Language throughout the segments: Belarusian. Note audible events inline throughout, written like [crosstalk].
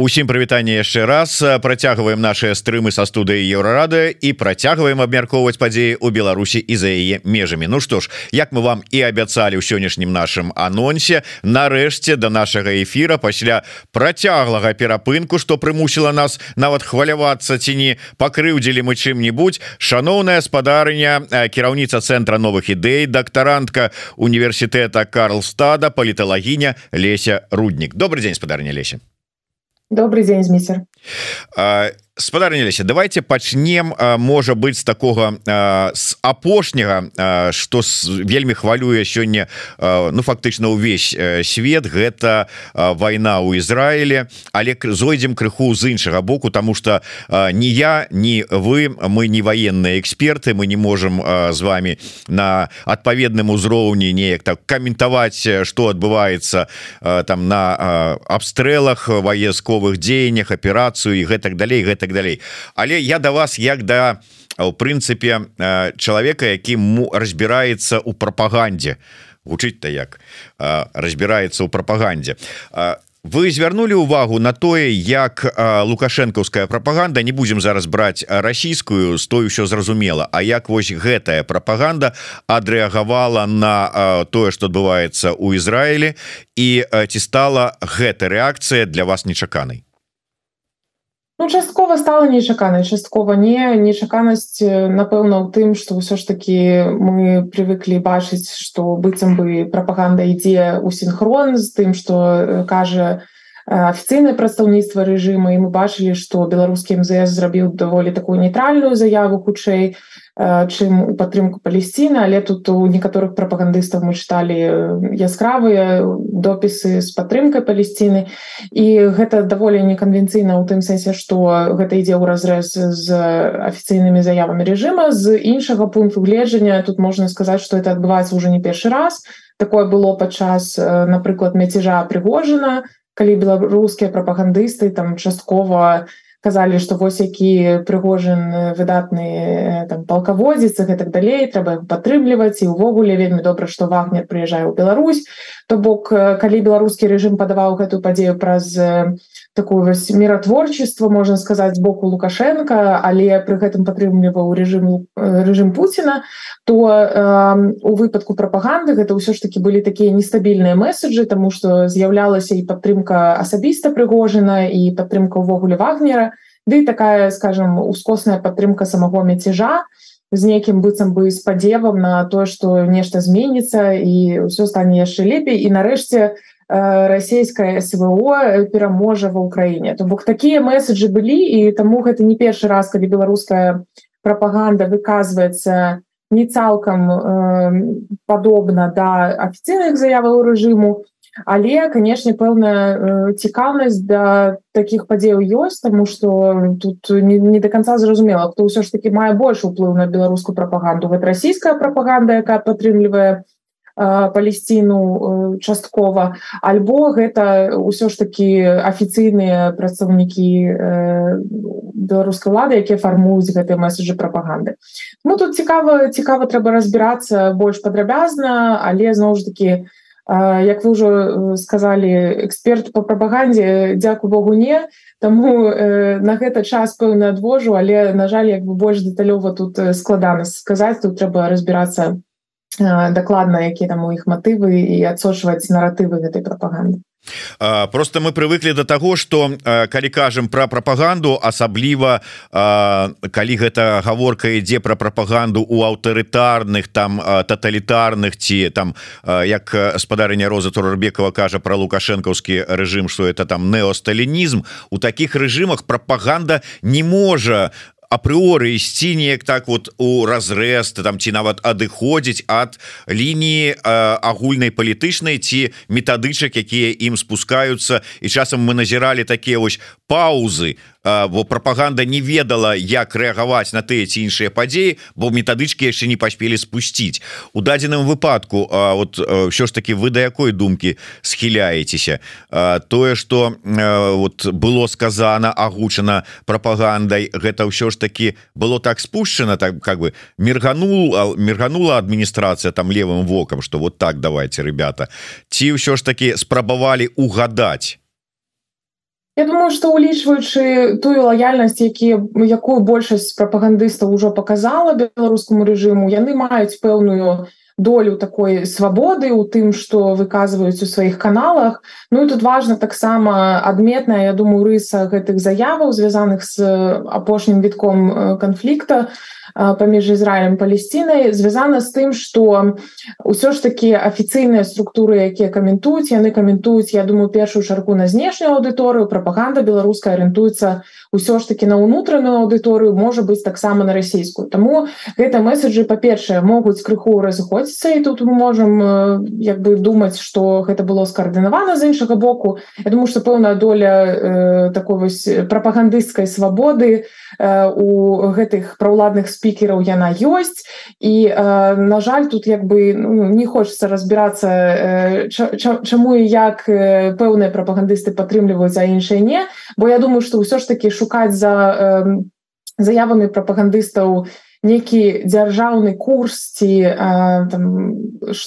Усім прывітанне яшчэ раз. Працягваем наши стрымы са студыі еўрарады і працягваем абмяркоўваць падзеі ў Беларусі і за яе межамі. Ну што ж як мы вам і абяцалі ў сённяшнім нашым анонсе нарэшце до да нашага эфира пасля працяглага перапынку што прымусіла нас нават хвалявацца ці не пакрыўдзілі мы чым-нибудь шаноўная спадарня кіраўніца цэнтра новых ідэй дактарантка універсітэта Карлстада паліталагіня Леся руднік. Добрый дзень спадарня Леся добрый день міцер спадарніліся давайте пачнем можа быть з такого з апошняга что вельмі хвалюе сёння ну фактычна увесь свет. Гэта вайна ў Ізраіле але зойдзем крыху з іншага боку тому что не я не вы мы не военные эксперты мы не можем з вами на адпаведным узроўні неяк так каментаваць что адбываецца там на абстрэлах ваесковых дзеяннях аперацыю і гэтак далей гэтак так далей. Але я до вас як да у прынцыпе чалавека які разбіраецца у прапагандзе. Вучыць-то як? Разбіраецца ў прапагандзе. Вы звярнулі увагу на тое як лукашэнкаўская прапаганда не будзем зараз браць расійскую стой ўсё зразумела А як вось гэтая прапаганда адрэагавала на тое что адбываецца у Ізраілі і ці стала гэта рэакцыя для вас нечаканай Ну, часткова стала нечаканай часткова не. Нечаканасць напэўна у тым что ўсё ж таки мы привыклі бачыць что быццам бы прапаганда ідзе у синхрон з тым что кажа афіцыйнае прадстаўніцтва рэжыма і мы бачылі что беларускі мзс зрабіў даволі такую нейтральную заяву хутчэй чым у падтрымку Палесціны але тут у некаторых прапагандыстаў мы чыталі яскравыя допісы з падтрымкай Палесціны і гэта даволі неканвенцыйна ў тым сэнсе што гэта ідзе ў разрэз з афіцыйнымі заявамі рэжыма з іншага пункту гледжання тут можна сказаць што это адбываецца ўжо не першы раз. Такое было падчас напрыклад мяцежа прыгожана калі беларускія прапагандысты там часткова казалі что вось які прыгожан выдатны там палкаводзіцца гэтак далей трэба падтрымліваць. І увогуле вельмі добра что вагнер прыязджае ў Беларусь. То бок калі беларускі рэжым падаваў гэтую падзею праз такую вось міратворчество можна сказаць з боку лукашенко але пры гэтым падтрымліваў рэжыму рэжым Пуціна то э, у выпадку прапаганды гэта ўсё ж таки былі такія нестабільныя месседжы тому что з'яўлялася і падтрымка асабіста прыгожана і падтрымка ўвогуле вагнера Ды такая скажем ускосная падтрымка самого мяцежа з нейкім быццам бы спадзевам на тое что нешта зменіцца і ўсё стане яшчэ лепей. І нарэшце расійская СВО пераможа ва ўкраіне то бок такія месседжы былі і таму гэта не першы раз калі беларуская прапаганда выказваецца не цалкам э, падобна да афіцыйных заяваў рэжыму. Але канешне пэўная э, цікаўнасць да таких падзеяў ёсць тому что тут не, не до конца зразумела хто ўсё ж таки мае больш уплыў на беларускую прапаганду. Вот расійская прапаганда якая падтрымлівае э, палесціну часткова альбо гэта ўсё ж таки афіцыйныя прадстаўнікі беларускай лады якія фармуюць гэтыя месседжы прапаганды. Ну тут цікава цікава трэба разбірацца больш падрабязна але зноў ж таки у як вы ўжо сказалі эксперт по прапагандзе дзяку Богу не. Таму э, на гэта час пэўна адвожу але на жаль як бы больш дэталёва тут складана сказаць тут трэба разбірацца дакладна якія там у іх матывы і адсочваць наратывы гэтай прапаганды просто мы привыклі до того что калі кажем про пропаганду асабліва калі гэта гаворка ідзе про пропаганду у аўтарытарных там тоталітарных ці там як спадарня роза турбекова кажа про лукашэнкаўскі режим что это там неосталінізм у таких режимах пропаганда не можа апрыоры ісці неяк так вот у разрэз там ці нават адыходзіць ад лініі агульнай палітычнай ці метадычак якія ім спускаюцца. І часам мы назіралі такія вось паузы бо прапаганда не ведала як рэагаваць на тыя ці іншыя падзеі бо метадычкі яшчэ не паспелі спусціць. У дадзеным выпадку вот ўсё ж таки вы да якой думкі схіляецеся? Тое что вот было сказано агучана прапагандай гэта ўсё ж таки было так спушчана так как бы мерганул мерганула адміністрацыя там левым вокам что вот так давайте ребята. Ці ўсё ж таки спрабавалі угадать Я думаю что улічваючы тую лояльнасць які якую большасць прапагандыстаў ужо показала беларускаму рэжыму яны маюць пэўную долю такой свабоды у тым что выказваюць у сваіх каналах. Ну і тут важно таксама адметная Я думаю рыса гэтых заяваў звязаных з апошнім вітком канфлікта паміж Ізраілем палесцінай звязана з тым что ўсё ж таки афіцыйныя структуры якія каментуюць яны каментуюць Я думаю першую чаргу на знешнюю аўдыторыю прапаганда беларуская арыентуецца ўсё ж таки на ўнутраную аўдыторыю можа быць таксама на расійскую Таму гэта месседжы па-першае могуць крыху разыходзіцца і тут мы можем як бы думаць что гэта было скаардынавана з іншага боку. Я думаю что пэўная доля э, такой вось прапагандысцкай свабоды э, у гэтых праўладных спецыяльных спікераў яна ёсць і э, на жаль тут як бы ну, не хочется разбираться э, чаму і як э, пэўныя прапагандысты падтрымліваюць а іншыя не. Бо я думаю что ўсё ж таки шукаць за э, заявамі прапагандыстаў не некі дзяржаўны курс ці там,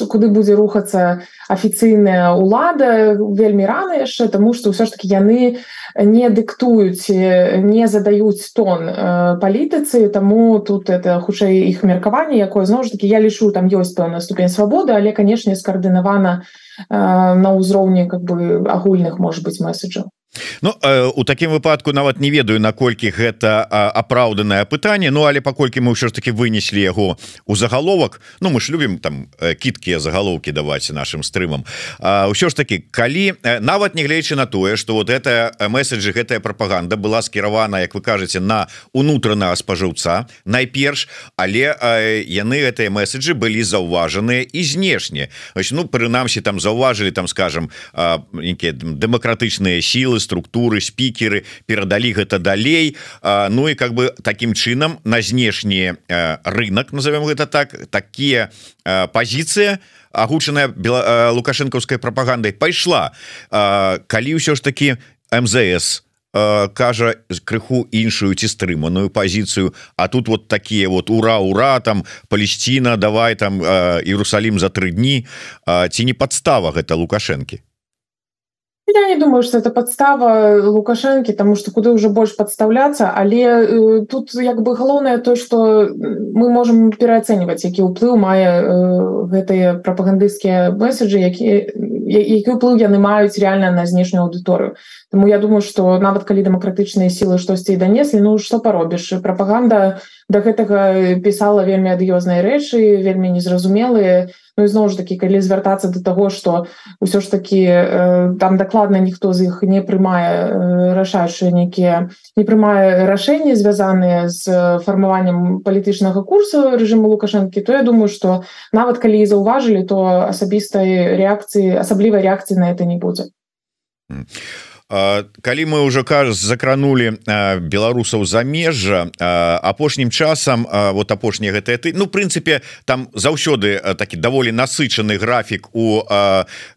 куды будзе рухацца афіцыйная ўлада вельмі рана яшчэ тому что ўсё ж таки яны не дыктуюць не задаюць тон палітыцы таму тут это хутчэй іх меркаванне якое зноў ж таки я лічу там ёсць пэўна ступень свабоды але канешне скаардынавана на ўзроўні как бы агульных может быть месседжаў Ну э, у такім выпадку нават не ведаю наколькі гэта апраўданае пытанне. Ну але паколькі мы ўсё ж таки вынеслі яго у загаловак Ну мы ж любім там э, кіткія загалоўкі даваць нашим стрымам. Ўсё ж таки калі э, нават не гледзячы на тое что вот это месседжы гэтая прапаганда была скіравана Як вы кажаце на унутранага спажыўца найперш але яны гэтыя месседжы былі заўважаныя і знешне. Ну прынамсі там заўважылі там скажем нейкія дэмакратычныя сілы структуры спікеры перадалі гэта далей. Ну і как бы таким чынам на знешні рынок назовем гэта так такія пазіцыя агучаная лукашэнкаўскай прапагандай пайшла. Калі ўсё ж таки МЗС кажа крыху іншую ці стрыманую пазіцыю А тут вот такія вот ура ура там Палесціна давай там Іерусалім за тры дні. Ці не подстава гэта лукашэнкі Я не думаю что это подстава лукашэнкі тому что куды уже больш подставляться. Але э, тут як бы галоўнае то что мы можем пераацэньваць які ўплыў мае э, гэтыя прапагандысцкія месседжы які які ўплыў яны маюць реально на знешнюю аўдыторыю. Таму я думаю что нават калі дэмакратычныя сілы штосьці данеслі Ну что паробіш? Прапаганда до гэтага пісала вельмі ад'ёзныя рэчы вельмі незразумелыя. Ну зноў ж таки калі звяртацца до того что ўсё ж таки э, там дакладна ніхто з іх не прымае э, рашаючыя нейкія не прымае рашэнні звязаныя з фармаваннем палітычнага курсу режиму лукашэнкі то я думаю что нават калі заўважылі то асабістай реакцыі асаблівай реакцыі на это не будзе калі мы уже кажа закранули беларусаў замежжа апошнім часам вот апошні гэтыя ты ну прынцыпе там заўсёды такі даволі насычаны графік у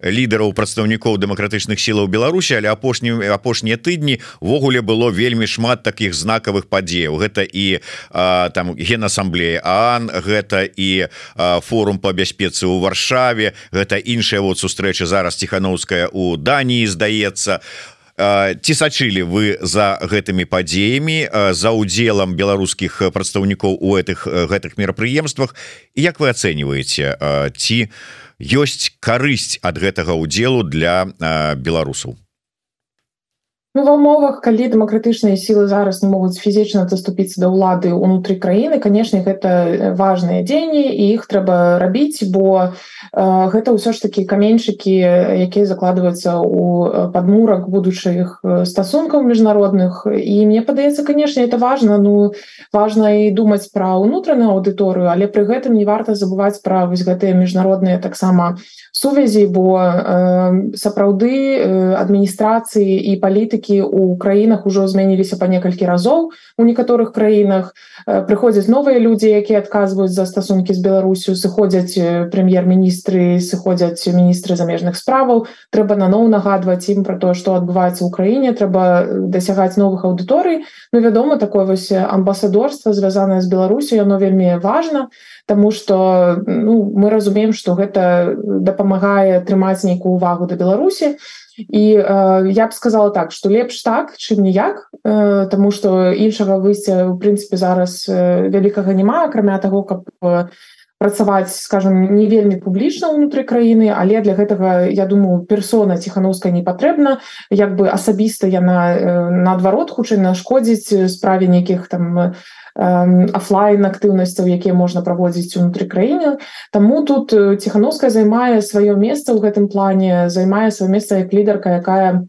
лідараў прадстаўнікоў дэмакратычных сілаў Беларусі але апошнім апошнія тыдні ввогуле было вельмі шмат таких знакавых падзеяў. Гэта і там генасамблея Ан гэта і форум по бяспецы ў варшаве гэта іншая вот сустрэча зараз ціхановская у Даніі здаецца ці сачылі вы за гэтымі падзеямі за удзелам беларускіх прадстаўнікоў у гэтых гэтых мерапрыемствах? Як вы ацэньваеце ці ёсць карысць ад гэтага удзелу для беларусаў Ну, ва умовах калі дэмакратычныя сілы зараз не могуць фізічна заступіцца да ўлады ўнутры краіны канешне гэта важныя дзеянні і іх трэба рабіць бо э, гэта ўсё ж такі каменьчыкі якія закладваюцца ў падмурак будучых стасункаў міжнародных. І мне падаецца канешне это важно ну важна і думаць пра ўнутраную аўдыторыю але пры гэтым не варта забываць пра вось гэтыя міжнародныя таксама сувязі бо э, сапраўды э, адміністрацыі і палітыкі які у краінах ужо змяніліся па некалькі разоў. У некаторых краінах прыходзяць новыя людзі якія адказваюць за стасункі з беларусю сыходзяць прэм'ер-міністры сыходзяць міністры замежных справаў. Трэба наноў нагадваць ім про тое што адбываецца ў краіне. Трэба дасягаць новых аўдыторый. Ну вядома такое вось амбасадорства звязанае з беларусю яно вельмі важна Таму что ну, мы разумеем что гэта дапамагае трымаць нейкую увагу да Беларусі і э, я б сказала так что лепш так чым ніяк э, Таму что іншага выйсця у прынцыпе зараз э, вялікага няма акрамя таго каб э, працаваць скажем не вельмі публічна ўнутры краіны але для гэтага я думаю персона ціхановская не патрэбна. Як бы асабіста яна э, наадварот хутчэй нашкодзіць справе нейкіх там офлайн актыўнасцяў якія можна праводзіць унутры краіны. Таму тут ціхановская займае сваё месца ў гэтым плане займае сваё месца як лідарка якая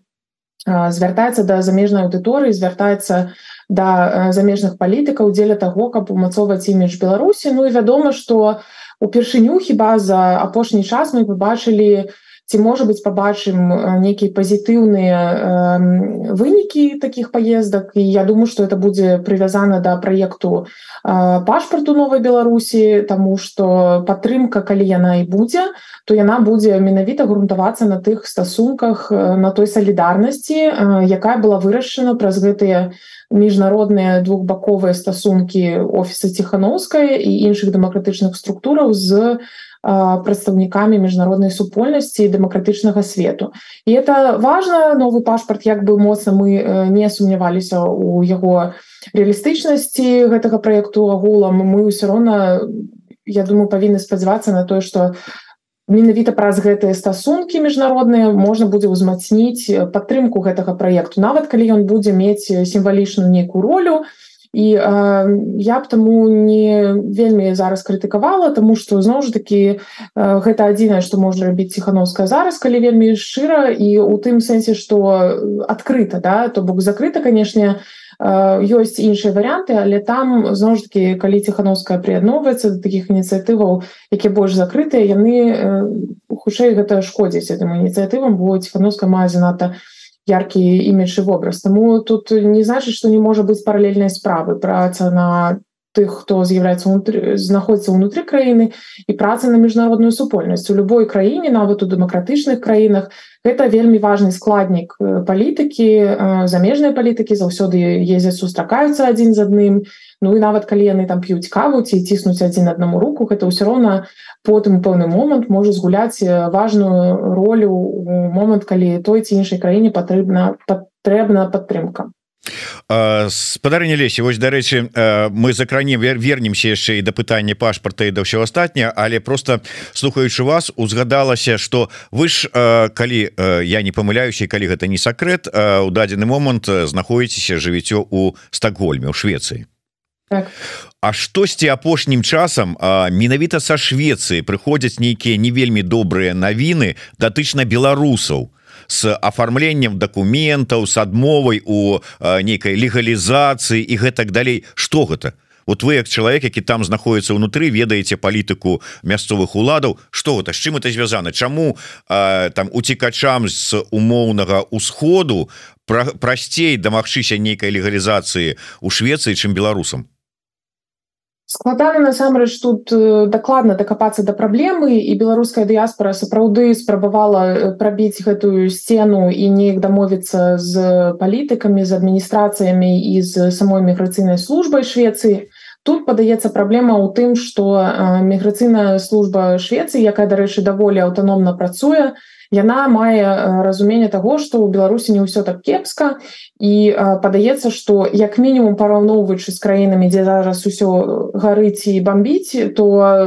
звяртаецца да замежнай аўдыторыі звяртаецца да замежных палітыкаў дзеля таго каб умацоўваць імідж беларусі. Ну і вядома что упершыню хіба за апошні час мы побачылі ці можа быть побачым нейкіе пазітыўныя э, вынікі таких поездак і я думаю что это будзе прывязана да проекту э, пашпарту новой беларусі тому что падтрымка калі яна і будзе то яна будзе менавіта грунтавацца на тых стасунках на той салідарнасці э, якая была вырашана праз гэтыя на міжнародныя двухбаковыя стасункі офіса ціхановская і іншых дэмакратычных структураў з прадстаўнікамі міжнароднай супольнасці дэмакратычнага свету. І это важно новы пашпарт як бы моцна мы не сумняваліся у яго реалістычнасці гэтага проекту агулам мы ўсё роўна я думаю павінны спадзявацца на тое что менавіта праз гэтыя стасункі міжнародныя можна будзе ўзмацніць падтрымку гэтага праекту. Нават калі ён будзе мець сімвалічную нейкую ролю і э, я б таму не вельмі зараз крытыкавала тому что зноў ж таки э, гэта адзінае што можа рабіць ціхановская зараз калі вельмі шчыра і у тым сэнсе што адкрыта да то бок закрыта канешне ёсць іншыя варианты але там зноў ж таки калі ціхановская прыядноўваецца до таких ініцыятываў які больш закрытыя яны хутчэй гэта шкодзіць этим ініцыятывам бо ціхановска мае занадта яркі імідж і вобраз Таму тут не значыць што не можа быць паралельнай справы. Праца на тых хто з'яўляецца знаходіцца ўнутры краіны і праца на міжнародную супольнасць у любой краіне нават у дэмакратычных краінах гэта вельмі важный складнік палітыкі замежнай палітыкі заўсёды ездзяць сустракаюцца адзін з адным Ну і нават калі яны там п'юць каву ці ціснуць адзін аднаму руку гэта ўсё роўна потым пэўны момант можа згуляць важную ролю у момант калі той ці іншай краіне патрэбна патрэбна падтрымка. Спадарня лесе вось дарэчы мы закранем вернемся яшчэ і да пытання пашпарта і да ўсё астатняе але просто слухаючы вас узгадалася что вы ж калі я не памыляюся калі гэта не сакрэт у дадзены момант знаходіцеся жывіццё у стокгольме у Швецыі так. А штосьці апошнім часам менавіта са Швецыі прыходзяць нейкія не вельмі добрыя навіны датычна беларусаў с оформлением документаў с адмовай у нейкай легалізацыі і гэтак далей. Что гэта? Вот вы як чалавек які там знаходіцца ўнутры ведаеце палітыку мясцовых уладаў что гэта з чым это звязана Чаму а, там уцікачам з умоўнага усходу пра, прасцей дамагчыся нейкай легалізацыі у Швецыі чым беларусам складана насамрэч тут дакладна дакапацца да праблемы і беларуская дыяспора сапраўды спрабавала прабіць гэтую сцену і неяк дамовіцца з палітыкамі з адміністрацыямі і з самой міграцыйнай службай Швецыі тут падаецца праблема ў тым што міграцыйная служба Швецыі якая дарэчы даволі аўтаномна працуе яна мае разуменне таго што ў беларусі не ўсё так кепска і падаецца што як мінімум параўноўваючы з краінамі дзе зараз усё гарыць і бомбіць то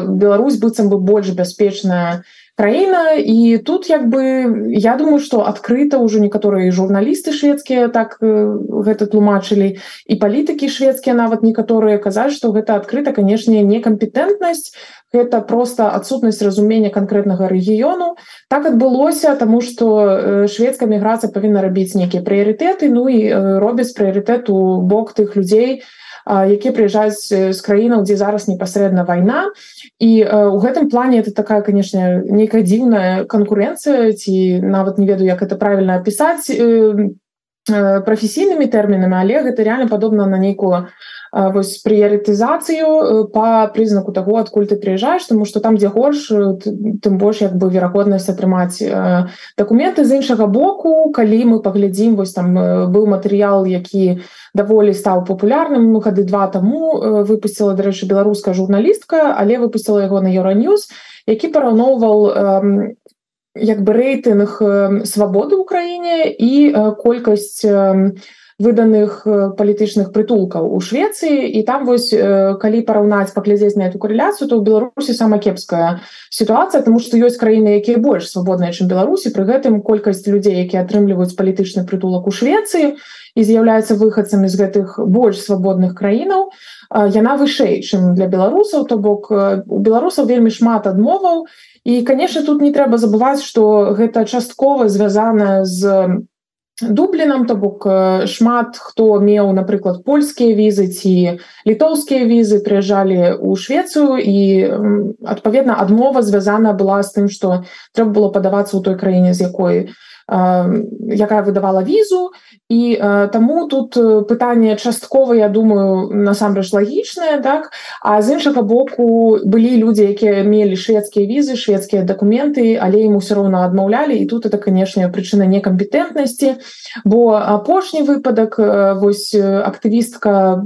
Беларусь быццам бы больш бяспечная краіна і тут як бы я думаю что адкрыта ўжо некаторыя журналісты шведскія так гэта тлумачылі і палітыкі шведскія нават некаторыя казаць што гэта адкрыта канешне некампетэнтнасць гэта просто адсутнасць разумення канкрэтнага рэгіёну так адбылося тому что шведская міграцыя павінна рабіць нейкія прыярытэты ну і робяць прыярытэту бок тых людзей якія прыязджаюць з краінаў дзе зараз непасрэдна вайна. І у гэтым плане это такая канешне нейкая дзіўная канкурэнцыя ці нават не ведаю як это правильно опісаць прафесійнымі тэрмінамі але гэта реально падобна на нейкую вось прыярытызацыю по прызнаку того адкуль ты приезжаешь тому что там дзе горш тым больш як бы верагоднасць атрымаць документы з іншага боку калі мы паглядзім вось там быў матэрыял які даволі стаў папулярным ну гады два таму выпустила дарэчы беларуская журналістка але выпустила яго на еўраньюз які параўноўваў як бы рэйтынг свабоды ў краіне і колькасць выданых палітычных прытулкаў у Швецыі і там вось калі параўнаць паглядзець на эту карэляцыю то ў беларусі сама кепская сітуацыя тому што ёсць краіны якія больш свабодныя чым беларусі пры гэтым колькасць людзей якія атрымліваюць палітычны прытулак у Швецыі і з'яўляюцца выхадцамі з гэтых больш свабодных краінаў яна вышэй чым для беларусаў. То бок у беларусаў вельмі шмат адмоваў. І конечно тут не трэба забываць что гэта часткова звязана з дублінам то бок шмат хто меў напрыклад польскія візы ці літоўскія візы прыязджалі ў швецыю і адпаведна адмова звязана была з тым что трэба было падавацца ў той краіне з якой у якая выдавала візу. І таму тут пытанне часткова я думаю насамрэч лагічнае так? А з іншага боку былі людзі якія мелі шведскія візы шведскія дакументы але ім усё роўна адмаўлялі. І тут это канешне прычына некампетэнтнасці. Бо апошні выпадак вось актывістка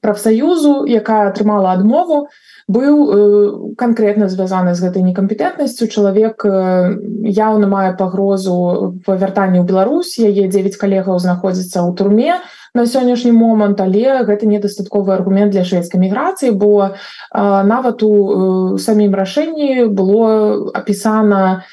прафсаюзу якая атрымала адмову быў э, конкретно звязаны з гэтай некампетэнтнасцю. Чалавек э, яўна мае пагрозу па вяртанню ў Беларусь. Яе 9 калегаў знаходзіцца ў турме на сённяшні момант але гэта недастатковы аргумент для шведскай міграцыі бо э, нават у э, самім рашэнні было апісана на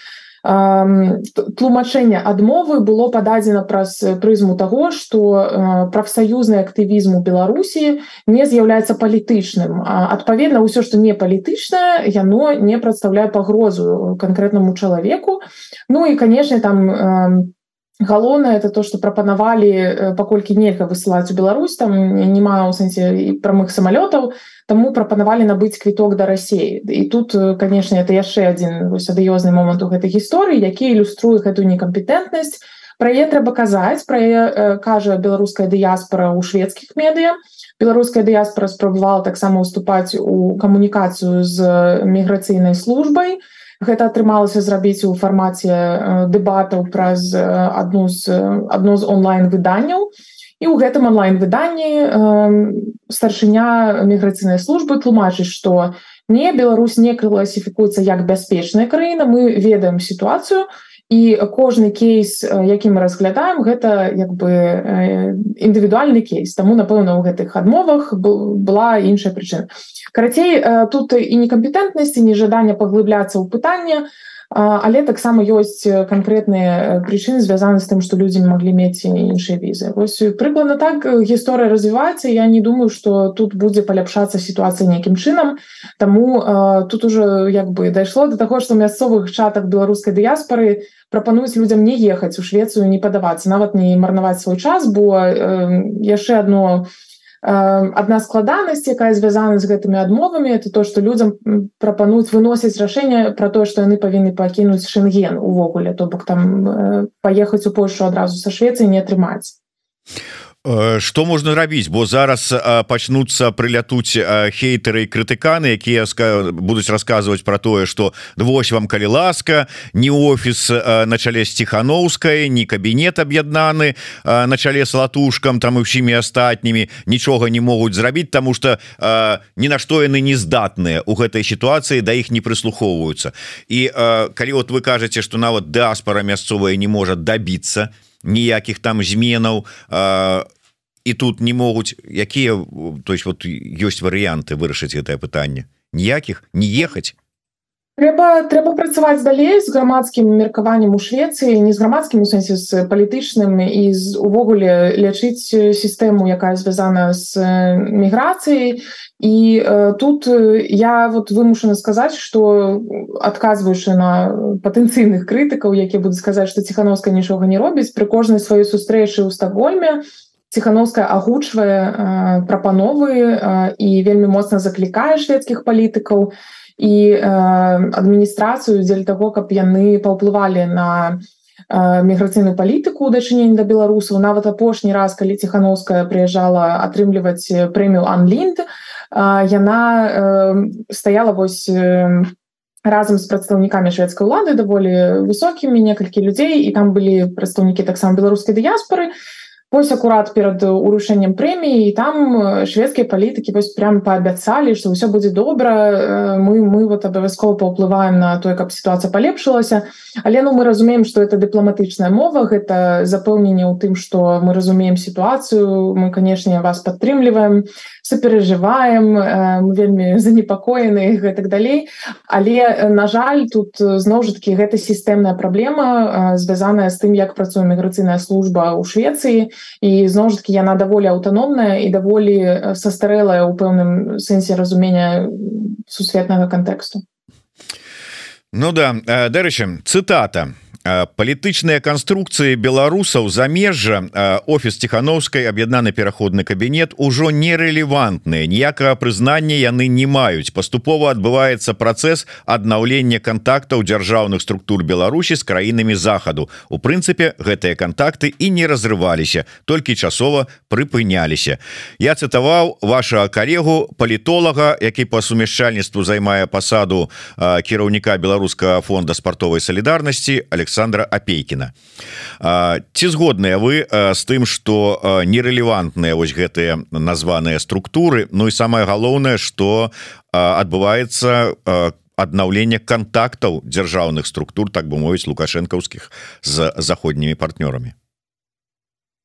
тлумачэнне адмовы было пададзена праз прызму таго што прафсаюзны актывізм у беларусі не з'яўляецца палітычным. Адпаведна ўсё што не палітычнае яно не прадстаўляе пагрозу канкрэтнаму чалавеку. Ну і канешне там галоўнае это то что прапанавалі паколькі нельга высылаць у Беларусь там не мае ў сэнсе прамых самалётаў таму прапанавалі набыць квіток да рассеі і тут канешне это яшчэ адзін адыёзны момант у гэтай гісторыі які ілюструе гэтую некампетэнтнасць. Пра яе трэба казаць пра кажа беларуская дыяспора ў шведскіх медыя беларуская дыяспора спрабавала таксама уступаць у камунікацыю з міграцыйнай службай. і гэта атрымалася зрабіць у фармаце дэбатаў праз адну з адно з онлайн выданняў і ў гэтым онлайн выданні старшыня міграцыйнай службы тлумачыць што не Беларусь не класіфікуецца як бяспечная краіна. Мы ведаем сітуацыю і кожны кейс які мы разглядаем гэта як бы індывідуальны кейс. Таму напэўна ў гэтых адмовах была іншая прычына. Карацей тут і некампетэнтнасці нежадання паглыбляцца ў пытанне але таксама ёсць канкрэтныя прычыны звязаны з тым што людзі маглі мець іншыя візы. Вось прыкладна так гісторыя развіваецца я не думаю что тут будзе паляпшацца сітуацыя нейкім чынам. Таму тут уже як бы дайшло до таго што мясцовых чатах беларускай дыяспары прапануюць людзям не ехаць у швецыю не падавацца нават не марнаваць свой час бо яшчэ одно у одна складанасць якая звязана з гэтымі адмовамі это то что людям прапануюць выносіць рашэнне про тое что яны павінны пакінуць шенген увогуле. То бок там паехаць у Польшу адразу са Швецыі не атрымаць что можна рабіць бо зараз пачнуцца прылятуць хейтары крытыканы якія будуць расказваць про тое что вось вам калі ласка не офіс на чале сціхановскай не кабінет аб'яднаны на чале с латушкам там і ўсімі астатнімі нічога не могуць зрабіць тому что ні на што яны не здатныя у гэтай сітуацыі да іх не прыслухоўваюцца і калі вот вы кажаце что нават дыаспора мясцовая не можа добиться то ніякіх там зменаў і тут не могуць якія то есть вот ёсць варыянты вырашыць гэтае пытанне? Ніякіх? Не ехаць трэба трэба працаваць далей з грамадскім меркаваннем у Швецыі не з грамадскім у сэнсе з палітычным і з увогуле лячыць сістэму якая звязана з міграцыяй і э, тут я вот вымушана сказаць что адказваючы на патэнцыйных крытыкаў які будуць сказаць что ціхановская нічога не робіць пры кожнай сваёй сустрэчы ў стагольме ціхановская агучвае э, прапановы э, і вельмі моцна заклікае шведскіх палітыкаў і э, адміністрацыю дзеля таго каб яны паўплывалі на міграцыйную палітыку дачынення да беларусаў. Нават апошні раз калі ціхановская прыязджала атрымліваць прэмію анлінд яна стаяла вось разам з прадстаўнікамі шведскай улады даволі высокімі некалькі людзей і там былі прадстаўнікі таксама беларускай дыяспоры. і вось акурат перад урушэннем прэміі і там шведскія палітыкі вось прям паабяцалі што ўсё будзе добра мы мы вот абавязкова паўплываем на тое каб сітуацыя палепшылася але ну мы разумеем что это дыпламатычная мова гэта запэўненне ў тым что мы разумеем сітуацыю мы канешне вас падтрымліваем соперажываем мы вельмі [laughs] занепакоены гэтак далей але на жаль тут зноў жа таки гэта сістэмная праблема звязаная з тым як працуе міграцыйная служба ў Швецыі і зноў ж таки яна даволі аўтаномная і даволі састарэлая ў пэўным сэнсе разумення сусветнага кантэксту Ну да дарэчы цытата палітычныя канструкцыі беларусаў замежжа офіс ціхановскай аб'яднаны пераходны кабінет ужо нерэлевантныя ніякага прызнання яны не маюць паступова адбываецца працэс аднаўлення кантактаў дзяржаўных структур Беларусі з краінамі захаду у прынцыпе гэтыя кантакты і не разрываліся толькі часова прыпыняліся я цытаваў ваша калегу палітолага які по сумяшчальніцтву займае пасаду кіраўніка беларускага фонда спартовай салідарнасці Александр Александра апейкіна. Ці згодныя вы з тым что нерэлевантныя вось гэтыя названыя структуры? Ну і самое галоўнае что адбываецца аднаўленне контактаў дзяржаўных структур так бы мовіць лукашэнкаўскіх з заходнімі партнёрамі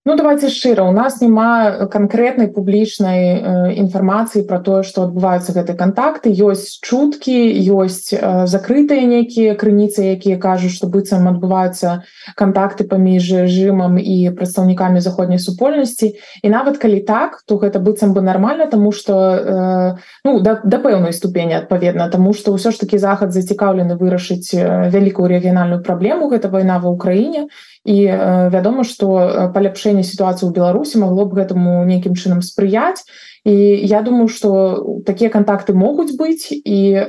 Ну давайте шчыра у нас няма канкрэтнай публічнай інфармацыі про тое што адбываюцца гэты контакты. Ёсць чуткі ёсць закрытыя нейкія крыніцы якія кажуць што быццам адбываюцца контакты паміж рэжымам і прадстаўнікамі заходняй супольнасці. І нават калі так то гэта быццам бы нормально тому что ну да, да пэўнай ступені адпаведна тому что ўсё ж таки захад зацікаўлены вырашыць вялікую рэгіянальную праблему. Гэта вайна ва ўкраіне і вядома что паляпшэнне сітуацыі ў беларусі могло б гэтаму нейкім чынам спрыяць. І я думаю что такія контакты могуць быць. І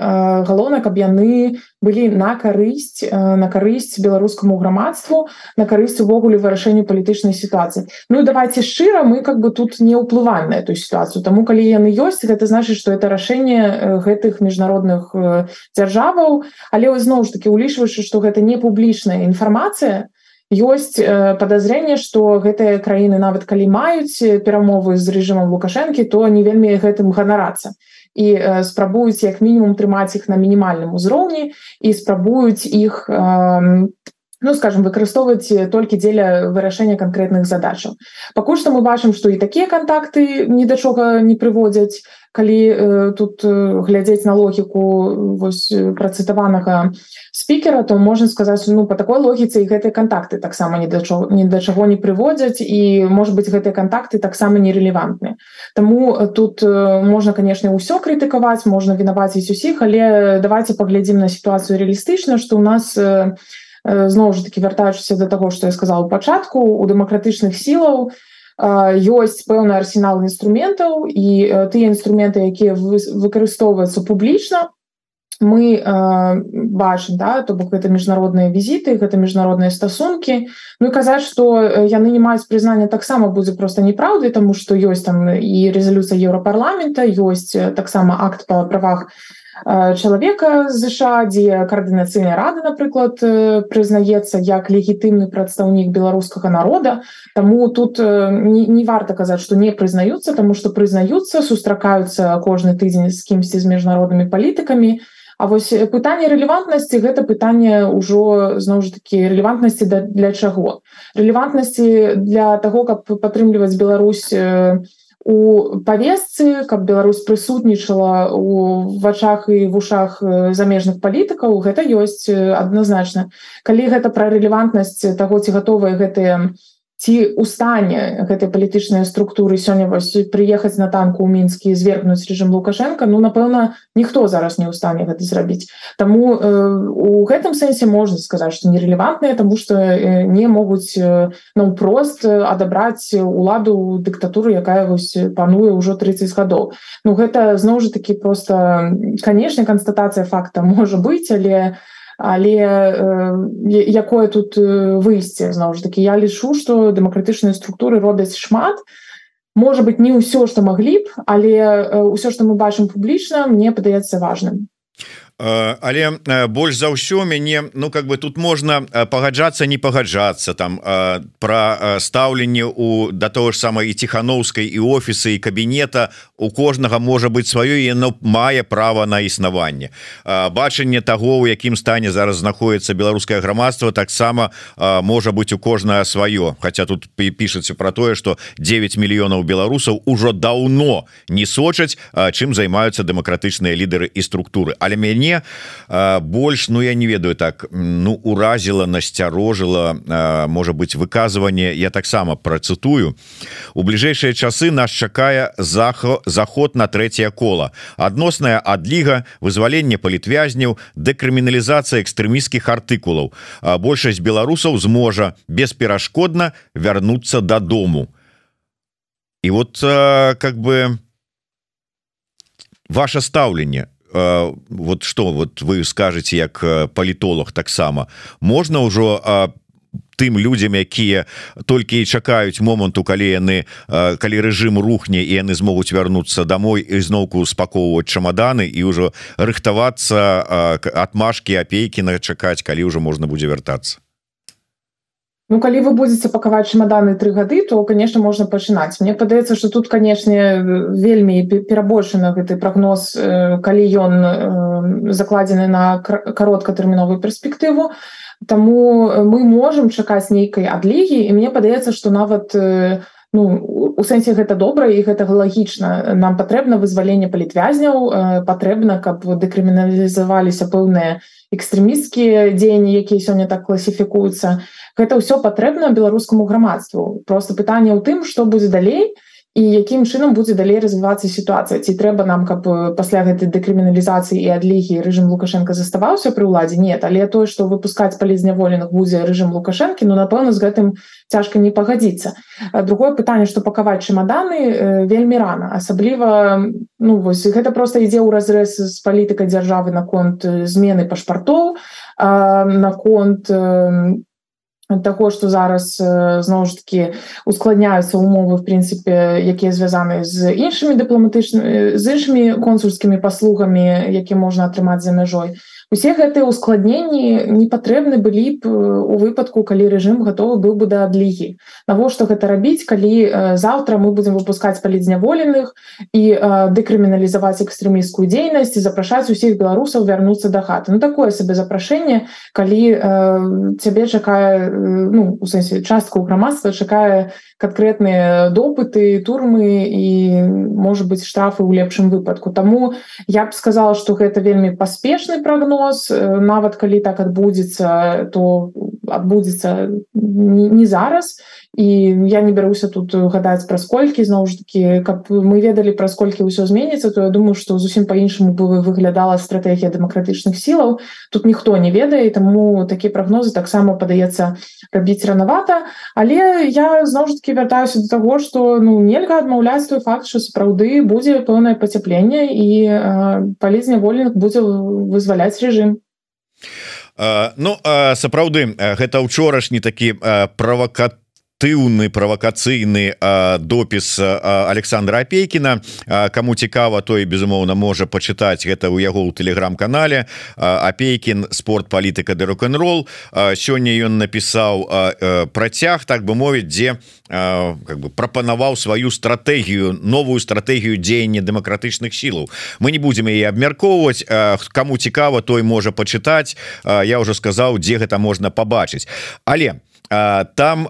галоўна каб яны былі на карысць на карысць беларускаму грамадству на карысць увогуле вырашэнню палітычнай сітуацыі. Ну давайте шчыра мы как бы тут не ўплываем на эту сітуацыю. Таму калі яны ёсць гэта значыць что это рашэнне гэтых міжнародных дзяржаваў. Але зноў ж таки улічваючы что гэта не публічная інфармацыя то ёсць подазрение что гэтыя краіны нават калі маюць перамовы з рэжымам лукашэнкі то не вельмі гэтым ганарацца. І спрабуюць як мінімум трымаць іх на мінімальным узроўні і спрабуюць іх ну скажем выкарыстоўваць толькі дзеля вырашэння канкрэтных задачаў пакуль што мы бачым што і такія контакты ні да чога не прыводзяць калі э, тут э, глядзець на логіку вось працытаванага спікера то можна сказаць ну по такой логіцы і гэтыя контакты таксама не да чого ні да чаго не прыводзяць і может быть гэтыя контакты таксама нерелевантны. Таму тут э, можна конечно ўсё крытыкаваць можна вінаваціць усіх але давайте паглядзім на сітуацыю реалістычна что у нас э, зноў жа таки вяртаючыся до того что я сказал у пачатку у дэмакратычных сілаў ёсць пэўны арсенал інструментаў і тыя інструменты якія выкарыстоўваюцца публічна мы э, бачым да то бок гэта міжнародныя візіты гэта міжнародныя стасункі. Ну казаць што яны не маюць прызнання таксама будзе просто неправдай тому што ёсць там і рэзалюцыя еўрапарламента ёсць таксама акт па правах чалавека ЗША дзе каардынацыйная рада напрыклад прызнаецца як легітымны прадстаўнік беларускага народа Таму тут не, не варта казаць што не прызнаюцца тому што прызнаюцца сустракаюцца кожны тыдзень з кімсьці з міжнароднымі палітыкамі А вось пытанне рэлевантнасці гэта пытанне ўжо зноў ж такі рэлевантнасці для, чаго? Рэлевантнасці для того каб падтрымліваць Беларусь у у павесцы каб Беларусь прысутнічала у вачах і вушах замежных палітыкаў гэта ёсць адназначна. Калі гэта пра рэлевантнасць таго ці гатовыя гэтыя ці у стане гэтай палітычнай структуры сёння вось прыехаць на танку ў мінскі звергнуць рэжым лукашенко ну напэўна ніхто зараз не ў стане гэта зрабіць. Таму э, у гэтым сэнсе можна сказаць што нерелевантныя тому что э, не могуць э, ну прост адабраць уладу дыктатуры якая вось пануе ўжо 30 гадоў. Ну гэта зноў жа таки просто канешне констатацыя факта можа быць але але якое тут выйсце зноў ж таки? Я лічу что дэмакратычныя структуры робяць шмат. Может быть не ўсё что маглі б але ўсё что мы бачым публічна мне падаецца важным. Э, але э, больш за ўсё мяне ну как бы тут можна э, пагаджацца не пагаджацца там про стаўленне у да того ж самой і ціхановскай і офісы і кабінета. У кожнага можа быть сваё яно мае права на існаванне. Бачанне того у якім стане зараз знаходіцца беларускае грамадства таксама можа быть у кожнае сваё. Хотя тут пішацца про тое что 9 мільёнаў беларусаў ужо даўно не сочаць чым займаюцца дэмакратычныя лідары і структуры. Але мяне мяне больш ну я не ведаю так ну уразіла насцярожила можа быть выказыванне я таксама працытую у бліжэйшыя часы нас чакае захо заход на третье кола адносная адліга вызваленне палітвязняў дэкрыміналізацыя экстрэміскіх артыкулаў большасць беларусаў зможа бесперашкодна вярнуцца дадому і вот как бы ваше стаўленне Вот что вот вы скажете як э, палітолог таксама? Можна ўжо тым людям якія толькі і чакаюць моманту калі яны калі рэжым рухне і яны змогуць вярнуцца домой і зноўку спакоўваць чамаданы і ўжо рыхтавацца атмашки апейкі на чакаць калі ўжо можна будзе вяртацца Ну калі вы будете пакаваць чемаданы тры гады то конечно можна пачынаць. Мне падаецца что тут канешне вельмі перабольшаны гэты прогноз калі ён закладзены на кароткатэрміновую перспектыву. Таму мы можемм чакаць нейкай адлігі і мне падаецца что нават ну у сэнсе гэта добра і гэтага лагічна. Нам патрэбна вызваленне палітвязняў патрэбна каб дэкрыміналізаваліся пэўныя экстрэмісцкія дзеянні якія сёння так класіфікуюцца. Гэта ўсё патрэбна беларускаму грамадству. Просто пытанне ў тым што будзе далей і якім чынам будзе далей развівацца сітуацыя? Ці трэба нам каб пасля гэтай дэкрыміналізацыі і адлігі рэжым лукашенко заставаўся пры ўладзе? Нет але тое што выпускаць палізняволеных будзе рэжым лукашэнкі ну напэўна з гэтым цяжка не пагадзіцца. Другое пытанне што пакаваць чемаданы вельмі рана. Асабліва ну вось гэта просто ідзе ў разрэз з палітыкай дзяржавы наконт змены пашпартоў наконт таго што зараз зноў ж таки ускладняюцца умовы в прынцыпе якія звязаны з іншымі дыпламатычнымі з іншымі консульскімі паслугамі які можна атрымаць за мяжой усе гэтыя ускладненні не патрэбны былі б у выпадку калі рэжым гатовы быў бы да адлігі. Навошта гэта рабіць калі заўтра мы будзем выпускаць палідзняволеных і дэкрыміналізаваць экстрэміскую дзейнасць і запрашаць усіх беларусаў вярнуцца да хаты. Ну такое сабе запрашэнне калі э, цябе чакае ну у сэнсе частку грамадства чакае канкрэтныя допыты турмы і может быть штрафы ў лепшым выпадку. Таму я б сказала что гэта вельмі паспешны прогноз прогноз нават калі так адбудзецца то адбудзецца не зараз і я не бяруся тут гадаць праз колькі зноў ж таки каб мы ведалі праз колькі ўсё зменіцца то я думаю что зусім по-іншаму бы выглядала стратегія дэмакратычных сілаў тут ніхто не ведае таму такія прогнозы таксама падаецца рабіць ранавата але я зноў ж таки вяртаюся до того что ну нельга адмаўляць той факт что сапраўды будзе пэўнае пацяпленне і палізняволеных будзе вызваляць режим. Ну сапраўды гэта ўчорашні такі правакат актыўны правакацыйны допіс Александра апейкіна кому цікава той безумоўна можа пачытаць гэта ў яго ў телеграм-канале апейкін спорт палітыка ды рок-н-рол сёння ён напісаў працяг так бы мовіць дзе как бы прапанаваў сваю стратэгію новую стратэгію дзеяння дэмакратычных сілаў мы не будзем яе абмяркоўваць кому цікава той можа пачытаць я ўжо сказаў дзе гэта можна пабачыць але там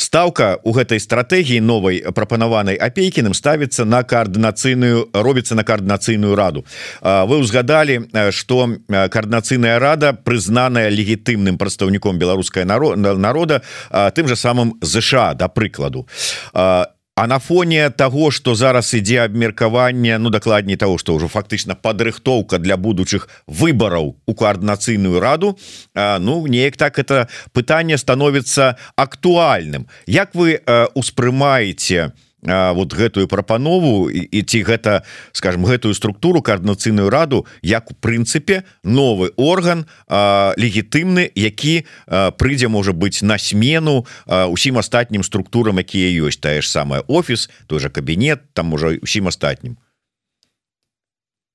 ставка у гэтай стратэгіі новай прапанаванай апейкіным ставіцца на каардынацыйную робіцца на каардынацыйную раду. Вы ўзгадалі что каардынацыйная рада прызнаная легітымным прадстаўніком беларускай народа тым же самым ЗША да прыкладу. А А на фоне того что зараз ідзе абмеркаванне Ну дакладней того что ўжо фактычна падрыхтоўка для будучых выбораў у коаардынацыйную раду Ну неяк так это пытанне становится актуальным. Як вы успрымаете вот гэтую прапанову і, ці гэта скажем гэтую структуру коаардынацыйную раду як у прынцыпе новы орган легітымны які прыйдзе можа быть на смену усім астатнім структурам якія ёсць. Тая ж самая офіс той же кабінет там уже усім астатнім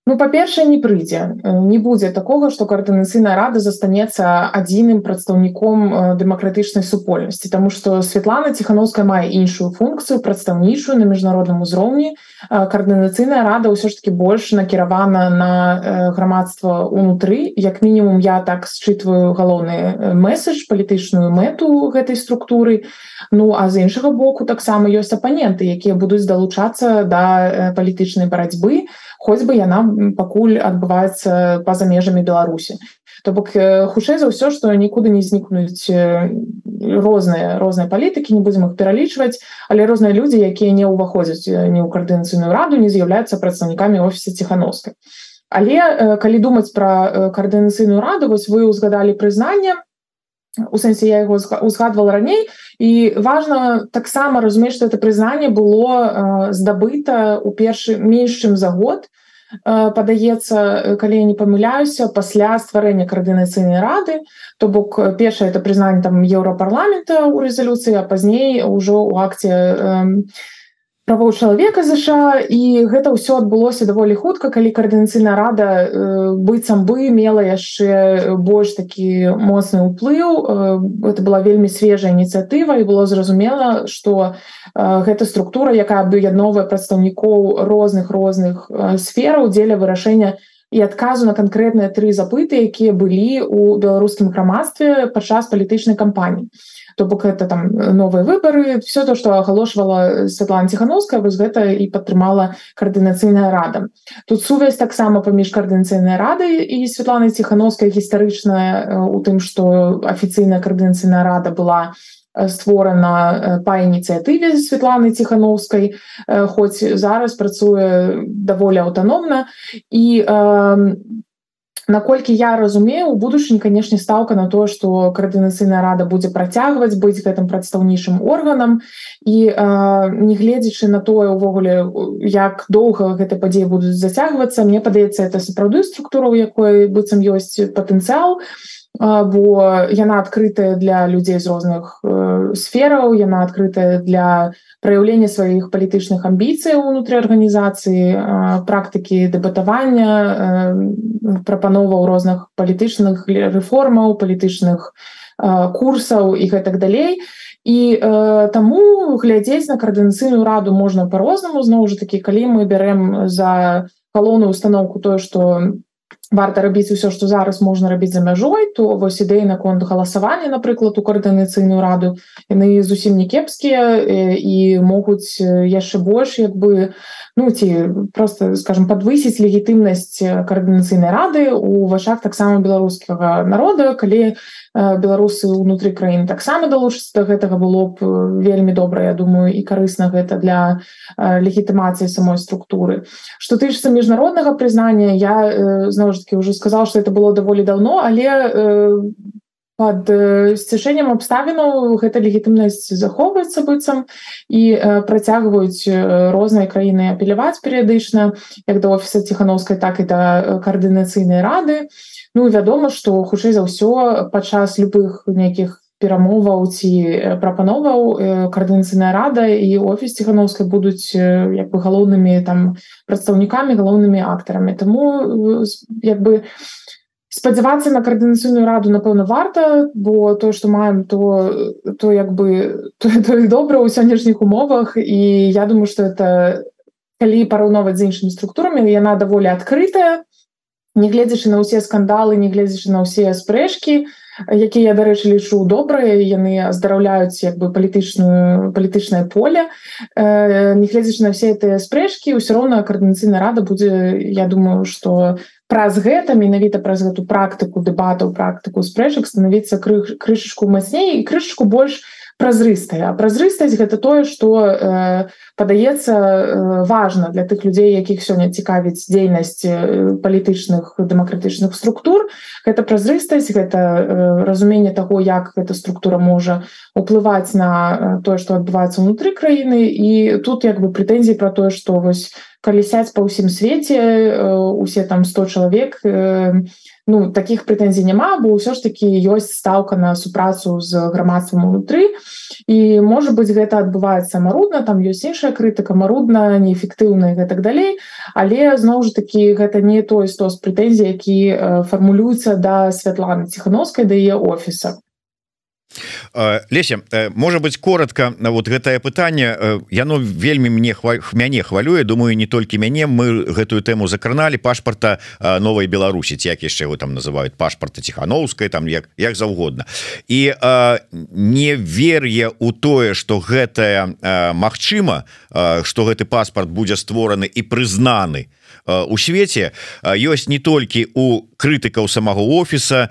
Ну па-першае не прыйдзе не будзе такога што каардынацыйная рада застанецца адзіным прадстаўніком дэмакратычнай супольнасці Таму што Святлана ціхановская мае іншую функцыю прадстаўнічую на міжнародным узроўні каардынацыйная рада ўсё ж таки больш накіравана на грамадства унутры як мінімум я так считываю галоўны месседж палітычную мэту гэтай структуры. Ну а з іншага боку таксама ёсць апаненты якія будуць далучацца да палітычнай барацьбы хоць бы яна пакуль адбываецца па-за межамі беларусі то бок хутчэй за ўсё што нікуды не знікнуць розныя розныя палітыкі не будзем іх пералічваць але розныя людзі якія не ўваходзяць не ў каардынацыйную раду не з'яўляюцца прадстаўнікамі офіса ціхановскай але калі думаць пра каардынацыйную раду вось вы ўзгадалі прызнанне у сэнсе я яго узгадвала раней. І важно таксама разумець что это прызнанне было здабыта у першы менш чым за год. Падаецца калі я не памыляюся пасля стварэння каардынацыйнай рады. То бок першае это прызнанне там еўрапарламента у рэзалюцыі а пазней ужо у акце правоў чалавека ЗША і гэта ўсё адбылося даволі хутка калі каардынацыйная рада э, быццам бы мела яшчэ больш такі моцны ўплыў. Э, это была вельмі свежая ініцыятыва і было зразумела што э, гэта структура якая аб'ядновая прадстаўнікоў розных розных э, сфераў дзеля вырашэння і адказу на канкрэтныя тры запыты якія былі у беларускім грамадстве падчас палітычнай кампаніі то бок это там новыя выборы все то что агалошвала Светлана ціхановская вось гэта і падтрымала каардынацыйная рада. Тут сувязь таксама паміж каардынацыйнай рады і Светлана ціхановская гістарычная у тым что афіцыйная каардынацыйная рада была створана па ініцыятыве Светланы ціхановскай хоць зараз працуе даволі аўтаномна. І наколькі я разумею у будучынь канешне стаўка на то что каардынацыйная рада будзе працягваць быць гэтым прадстаўнічым органам. І негледзячы на тое увогуле як доўга гэта падзеі будуць зацягвацца мне падаецца это сапраўды структура у якой быццам ёсць патэнцыял бо яна адкрытая для людзей з розных э, сфераў яна адкрытая для праяўлення сваіх палітычных амбіцый унутры арганізацыі практыкі дэбатавання прапановаў розных палітычных рэформаў палітычных курсаў і гэтак далей. І э, таму глядзець на каардынацыйную раду можна по-рознаму зноў жа такі калі мы бярэм за галоўную установку тое што варта рабіць усё што зараз можна рабіць за мяжой то вось ідэі наконт галасавання напрыклад у каардынацыйную раду яны зусім не кепскія і могуць яшчэ больш як бы ну ці просто скажем подвысіць легітымнасць каардынацыйнай рады у вашах таксама беларускага народа калі беларусы ўнутры краін таксама далучыцца до гэтага было б вельмі добра Я думаю і карысна гэта для легітымацыі самой структуры. Что тычыцца міжнароднага прызнання я зноў ж таки уже сказал что это было даволі давно але э, под сцяжэннем абставінаў гэта легітымнасць захоўваецца быццам і э, працягваюць розныя краіны апеляваць перыядычна як да офіса ціхановскай так і да каардынацыйнай рады. Ну вядома што хутчэй за ўсё падчас любых нейкіх перамоваў ці прапановаў каардынацыйная рада і офіс ціхановскай будуць як бы галоўнымі там прадстаўнікамі галоўнымі актарамі Таму як бы спадзявацца на каардынацыйную раду напэўна варта бо тое што маем то то як бы [laughs] то, то добра ў сённяшніх умовах. І я думаю что это калі параўноваць з іншымі структурамі яна даволі адкрытая нягледзячы на ўсе скандалы нягледзячы на ўсе спрэчкі якія я дарэчы лічу добрыя яны аздараўляюць як бы палітычную палітычнае поле э, негледзячы на все гэтыя спрэчкі ўсё роўна каардынацыйная рада будзе я думаю что праз гэта менавіта праз гэту практыку дэбатаў практыку спрэчак становіцца крышачку мацней і крышачку больш празрыстая празрыстасць гэта тое что э, падаецца э, важно для тых людзей якіх сёння цікавіць дзейнасць э, палітычных дэмакратычных структур. Гэта празрыстасць гэта э, разуменне того як эта структура можа уплываць на э, тое что адбываецца унутры краіны. І тут як бы прэтэнзій про тое что вось калісяць па ўсім свеце э, усе там 100 чалавек э, ну таких прэтэнзій няма бо ўсё ж таки ёсць стаўка на супрацу з грамадствам унутры. І можа быть гэта адбываецца марудна там ёсць іншая крытыка марудна неэфектыўна гэтак далей. Але зноў ж таки гэта не той стос прэтэнзій які э, фармулюецца да святланы ціхановскай да яе офіса Леся можа быть коротко на вот гэтае пытанне яно вельмі мне хва мяне хвалюе думаю не толькі мяне мы гэтую тэму закраналі пашпарта новой Беларусі як яшчэ его там называют пашпарта ціхановскай там як як заўгодна. І не вер'е у тое что гэтае Мачыма что гэты паспорт будзе створаны і прызнаны то у свеце ёсць не толькі у крытыкаў самого офіса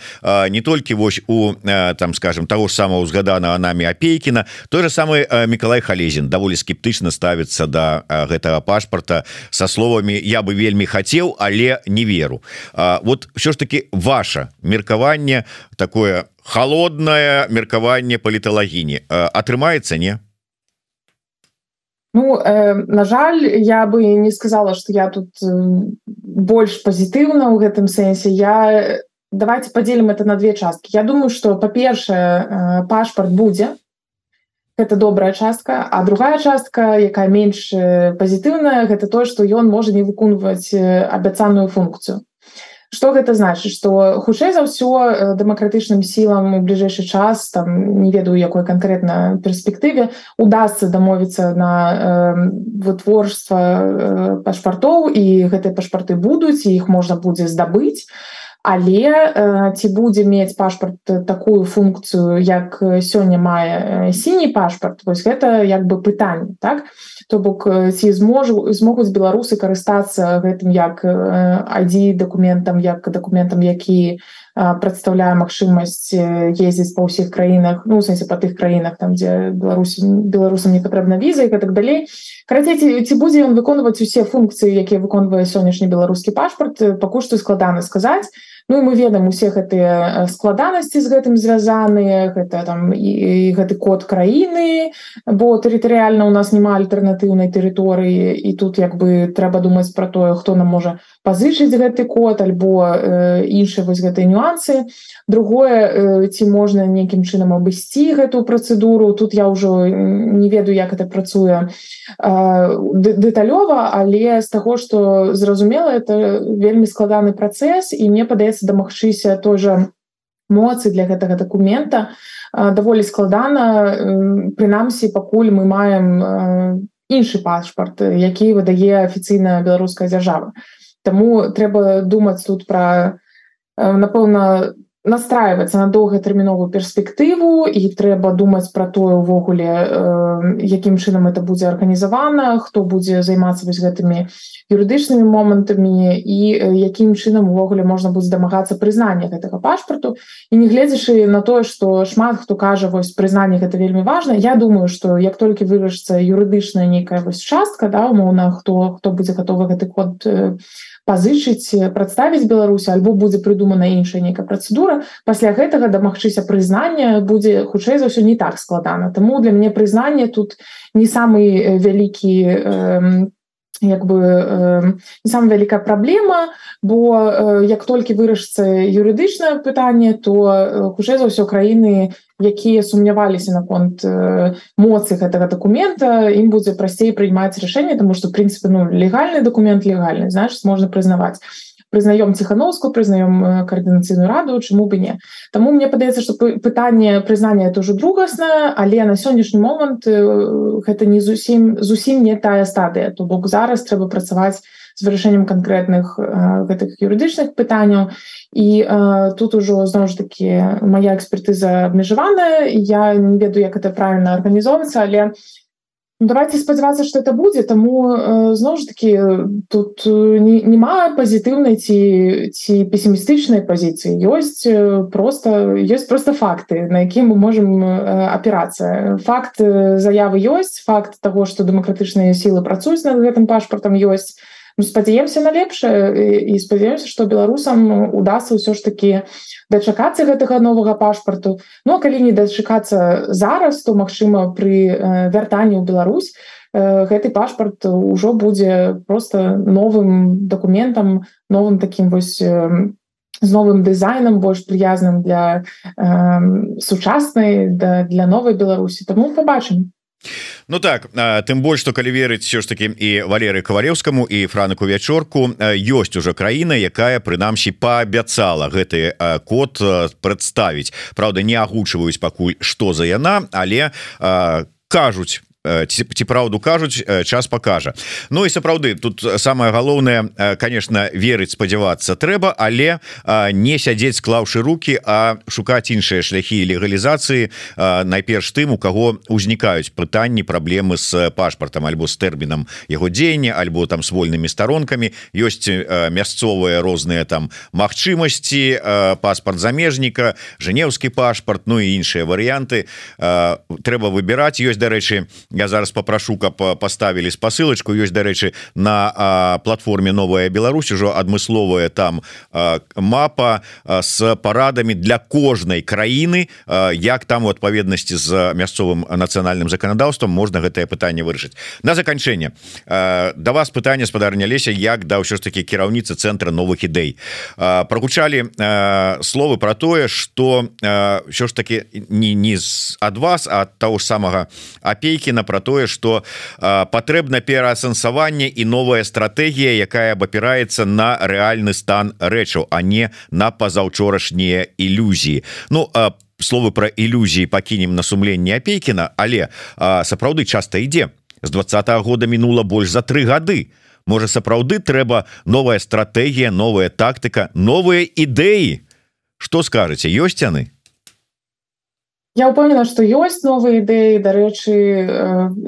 не толькі вось у там скажем того ж самого узгаданага нами апейкіна той же самый Миколай халезін даволі скептычна ставіцца до да гэтага пашпарта со словамі я бы вельмі хацеў але не веру вот все ж таки ваше меркаванне такое холодное меркаванне паліталагіні атрымаецца не Ну э, на жаль я бы не сказала что я тут э, больш пазітыўна ў гэтым сэнсе я давайте поделим это на две часткі Я думаю что па-першае э, пашпарт будзе это добрая частка. А другая частка якая менш пазітыўная гэта то что ён можа не выконваць э, абяцаную функцію что гэта значыць что хутчэй за ўсё э, дэмакратычным сілам у бліжэйшы час там не ведаю якой канкрэтна перспектыве удастся дамовіцца на э, вытворства э, пашпартоў і гэтыя пашпарты будуць іх можна будзе здабыць але э, ці будзе мець пашпарт такую функцыю як сёння мае сіні пашпарт вось гэта як бы пытанне так? То бок ці зможу змогуць беларусы карыстацца гэтым як адзі дакументам як дакументам які прадстаўляе магчымасць ездзіць па ўсіх краінах ну сэнсе па тых краінах там дзе беларусі беларусам не патрэбна віза і гэтак далей. Карацей ці будзе ён выконваць усе функцыі якія выконвае сённяшні беларускі пашпарт пакуль што складана сказаць Ну і мы ведаем усе гэтыя складанасці з гэтым звязаныя. Гэта там і, і гэты код краіны бо тэрытарыяльна у нас няма альтэрнатыўнай тэрыторыі. І тут як бы трэба думаць пра тое хто нам можа пазычыць гэты код альбо э, іншыя вось гэтыя нюансы. Другое э, ці можна нейкім чынам абысці гэтую працэдуру. Тут я ўжо не ведаю як это працуе э, дэталёва але з таго што зразумела это вельмі складаны працэс і мне падаецца здаецца дамагчыся той жа моцы для гэтага дакумента даволі складана прынамсі пакуль мы маем іншы пашпарт які выдае афіцыйная беларуская дзяржава Таму трэба думаць тут пра напэўна настраиваться на доўгатэрміновую перспектыву і трэба думаць пра тое увогуле э, якім чынам это будзе арганізавана хто будзе займацца вось гэтымі юрыдычнымі момантамі і якім чынам увогуле можна будзе дамагацца прызнання гэтага пашпарту. І не гледзячы на тое што шмат хто кажа вось прызнанне гэта вельмі важна Я думаю што як толькі вырашыцца юрыдычная нейкая вось частка да умоўна хто хто будзе гатовы гэты код э, пазычыць прадставіць Беларусі альбо будзе прыдумана іншая нейкая працэдура. Пасля гэтага дамагчыся прызнання будзе хутчэй за ўсё не так складана. Таму для мяне прызнанне тут не самы вялікі э, як бы э, самая вялікая праблема бо э, як толькі вырашыцца юрыдычнае пытанне то хутчэй за ўсё краіны якія сумняваліся наконт э, моцы гэтага дакумента ім будзе прасцей прыймаць рашэнне тому что прынцыпе ну легальны документ легальны значит можна прызнаваць прызнаём ціхановскую прызнаём э, каардынацыйную раду чаму бы не. Таму мне падаецца што пытанне прызнання это ўжо другасна але на сённяшні момант э, гэта не зусім зусім не тая стадыя. То бок зараз трэба працаваць з вырашэннем канкрэтных э, гэтых юрыдычных пытанняў. І тут ужо зноў ж таки моя экспертыза абмежаваная я не ведаю як это правильно арганізоўвацца але Ну, давайте спадзявацца что это будзе тому э, зноў ж таки тут э, няма пазітыўнай ці ці пессімістычнай пазіцыі ёсць просто ёсць просто факты на якія мы можем апірацца факт заявы ёсць факт того что дэмакратычныя сілы працуюць над гэтым пашпартам ёсць ну, спадзяемся на лепшае і спадзяемся что беларусам удастся ўсё ж таки дачакацца гэтага новага пашпарту Ну калі не дачакацца зараз то магчыма при вяртанні ў Беларусь гэты пашпарт ужо будзе просто новым документам новым таким вось з новым дызайнам больш прыязным для э, сучаснай да, для новой Беларусі. Тому побачым Ну так тым больш што калі верыць все ж таки і валеры кавалеўскаму і франыку вячорку ёсць уже краіна якая прынамсі паабяцала гэты код прадставіць. Праўда не агучваюць пакуль што за яна але кажуць ці, ці праўду кажуць час покажа Ну і сапраўды тут самое галоўнае конечно верыць спадзявацца трэба але не сядзець склаўшы руки а шукаць іншыя шляхі легалізацыі найперш тым у кого узнікаюць пытанні праблемы с пашпартам альбо с тэрмінам яго дзеяння альбо там с вольнымі старонкамі. Ёсць мясцовыя розныя там магчымасці паспорт замежніка Жнеўскі пашпарт Ну і іншыя варыянты. Трэба выбіраць. Ёсць дарэчы я зараз попрошу каб поставілі спасылочку ёсць дарэчы на а, платформе новая Беларусь ужо адмысловая там а, мапа а, с парадамі для кожнай краіны а, як там у адпаведнасці з мясцовым нацыянальным заканадаўствам можна гэтае пытанне вырашыць. На заканчэнне да вас пытанне спадарня леся як да ўсё ж таки кіраўніцы цэнтра новых ідэй. Прогучалі словы про тое что що ж таки не не з ад вас от того ж самага апейки на про тое что патрэбна пераасэнсаванне і новая стратегія якая абапіраецца на рэальны стан рэчаў а не на пазаўчорашнія ілюзіі. Ну по словы про ілюзіі пакінем на сумленне апейкіна але сапраўды часто ідзе. З двадцатого года мінула больш за три гады. Можа сапраўды трэба новая стратегія новая тактыка новыя ідэі? Что скажаце ёсць яны Я упомніла что ёсць новыя ідэі дарэчы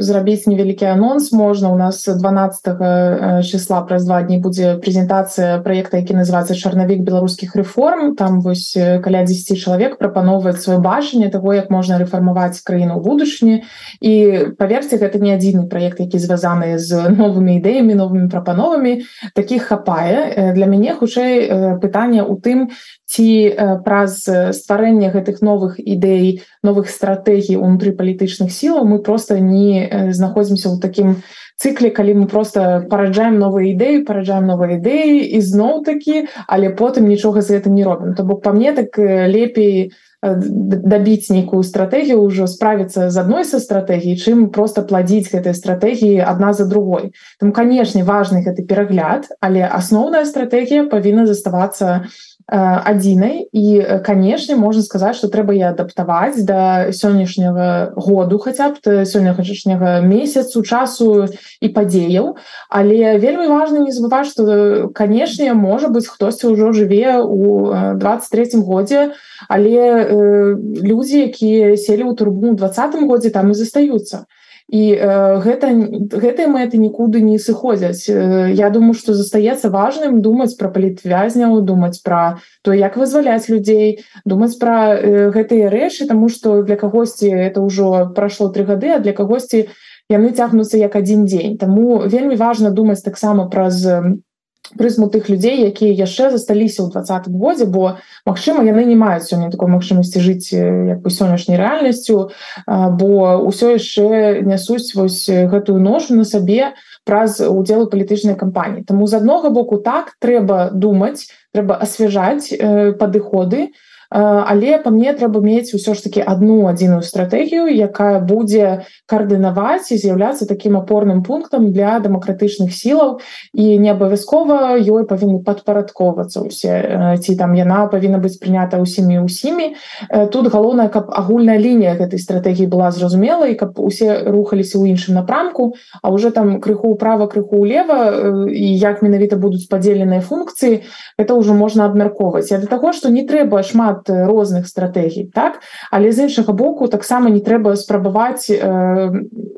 зрабіць невялікі анонс можна у нас 12 числа праз два дні будзе прэзентацыя проекта які называется чарнавік беларускіх рэформ там вось каля 10 чалавек прапановваць сваё бачанне того як можна рэфармаваць краіну будучні і паверце гэта не адзіны проект які звязаны з новымі ідэямі новымі прапановамі. Таких хапае. Для мяне хутчэй пытанне у тым ці праз стварэнне гэтых новых ідэй новых стратэгій унутры палітычных сілаў мы просто не знаходзімся ў такім цыкле калі мы просто параджаем новыя ідэі параджаем новыя ідэі і зноў такі але потым нічога з гэтым не робім то бок па мне так лепей дабіць нейкую стратэгію ўжо справіцца з адной са стратэгій чым просто пладзіць гэтай стратэгіі адна за другой. Там канешне важны гэты перагляд але асноўная стратэгія павінна заставацца на адзінай і канешне можна сказаць что трэба я адаптаваць да сённяшняга году хаця б сённяшняга месяцу часу і падзеяў але вельмі важна не забываць что канешне можа быть хтосьці ўжо жыве у 23 годзе але э, людзі якія селі ў турбу двадцатым годзе там і застаюцца і э, гэта гэтыя мэты нікуды не сыходзяць. Э, Я думаю что застаецца важным думаць про палітвязняў думаць про то як вызваляць людзей думаць про э, гэтыя рэчы тому что для кагосьці это ўжо прайшло три гады а для кагосьці яны цягнуцца як адзін дзень. Таму вельмі важна думаць таксама праз прызму тых людзей якія яшчэ засталіся ў двадцатым годзе бо Мачыма яны не маюць сёння такой магчымасці жыць як бы сённяшняй рэальнасцю бо ўсё яшчэ нясуць вось гэтую ношу на сабе праз удзелу палітычнай кампаніі. Таму з аднога боку так трэба думаць трэба асвяжаць падыходы на але па мне трэба мець усё ж таки одну адзіную стратэгію якая будзе каардынаваць і з'яўляцца таким апорным пунктам для дэмакратычных сілаў. І не абавязкова ёй павінны падпарадковацца усе ці там яна павінна быць прынята ўсімі ўсімі. Тут галоўнае каб агульная лінія гэтай стратэгіі была зразумела і каб усе рухаліся ў іншым напрамку а уже там крыху ўправа крыху ўлева і як менавіта будуць падзеленыя функцыі это ўжо можна абмяркоўваць. Я для таго што не трэба шмат шмат розных стратэгій так? Але з іншага боку таксама не трэба спрабаваць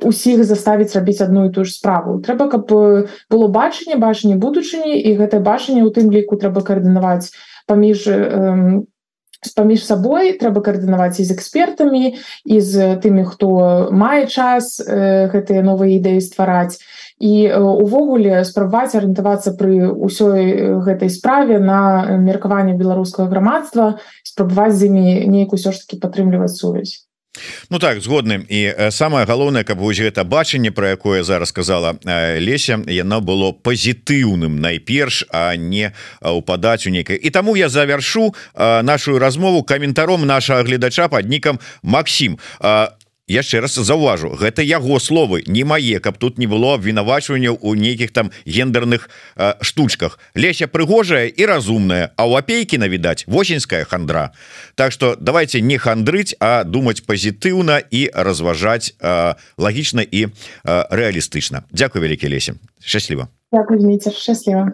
усіх заставіць рабіць одну і ту ж справу. Трэба каб было бачанне бачанне будучыні і гэтае бачанне у тым ліку трэба каардынаваць паміж э, паміж сабой трэба каардынаваць з экспертамі і з тымі хто мае час э, гэтыя новыя ідэі ствараць. І увогуле спрабаваць арыентавацца пры ўсёй гэтай справе на меркаванне беларускага грамадства спрабаваць з імі неяк усё ж таки падтрымліваць сувязь Ну так згодны. І самое галоўнае каб вось гэта бачанне про якое зараз сказала Леся яно было пазітыўным найперш а не упадаць у нейкай і таму я завяршу нашу размову каментаром нашага гледача под нікам Макссім а яшчэ раз заўважу гэта яго словы не мае каб тут не было абвінавачванняў у нейкіх там гендерных э, штучках. Леся прыгожая і разумная а у апейкі навідаць восеньская хандра. Так что давайте не хандрыць а думаць пазітыўна і разважаць э, лагічна і э, рэалістычна. Дякую вялікі лесе счастліва счастліва